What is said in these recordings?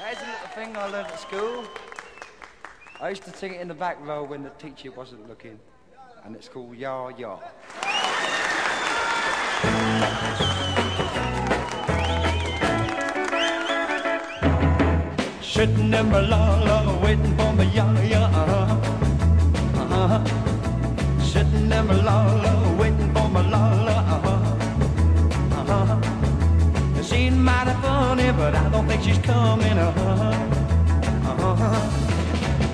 There's a little thing I learned at school. I used to sing it in the back row when the teacher wasn't looking, and it's called Ya Ya. Sitting in my la la, waiting for my ya ya. Uh-huh. Sitting in my la Seems mighty funny, but I don't think she's coming. Uh-huh. Uh-huh.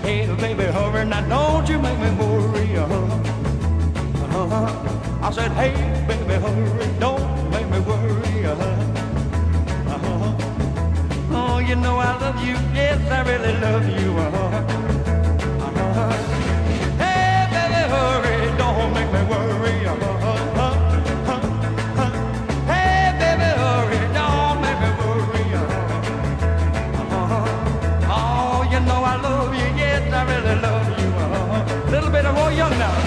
Hey, baby, hurry now, don't you make me worry. Uh-huh. Uh-huh. I said, hey, baby, hurry, don't make me worry. Uh-huh. Uh-huh. Oh, you know I love you. Yes, I really love you. Uh-huh. Young now.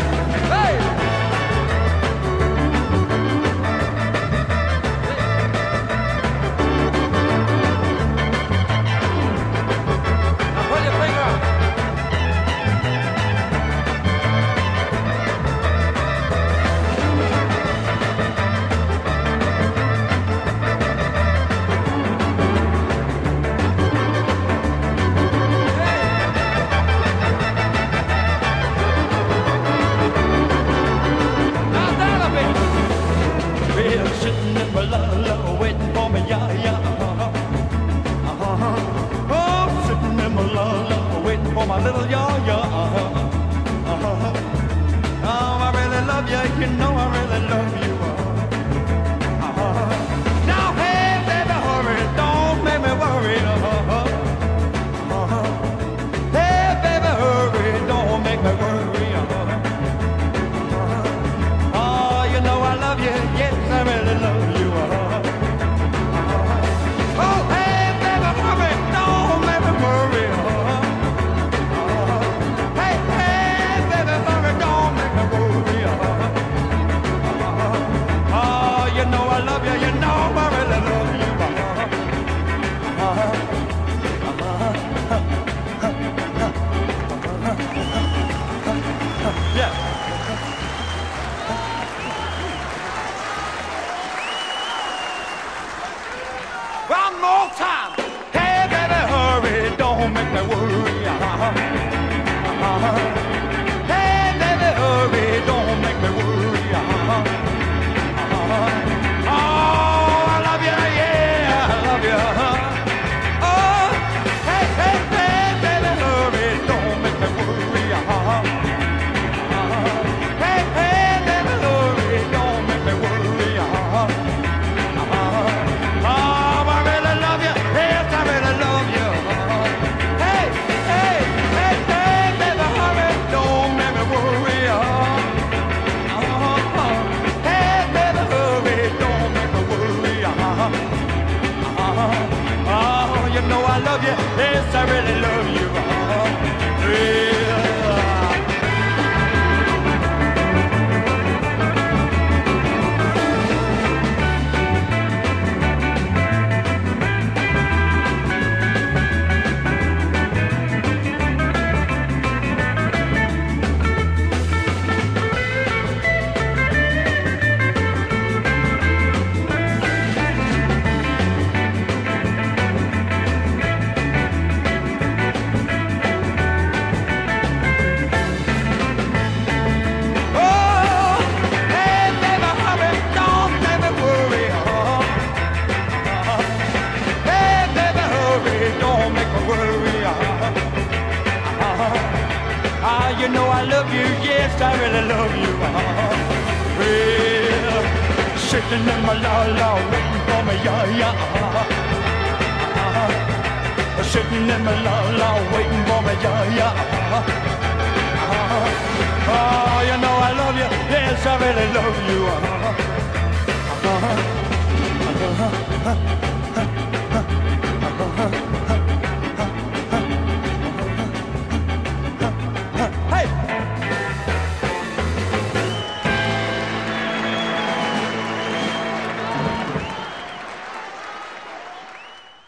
You, you know time. Hey, baby, hurry, don't make me worry. Uh-huh. Uh-huh. Hey, know I love you. Yes, I really love you. Uh-huh. Yeah. You know I love you, yes, I really love you. Uh-huh. Well, sitting in my la la, waiting for me, yeah, yeah. Uh-huh. Sitting in my la la, waiting for me, yeah, yeah. Uh-huh. Oh, you know I love you. Yes, I really love you.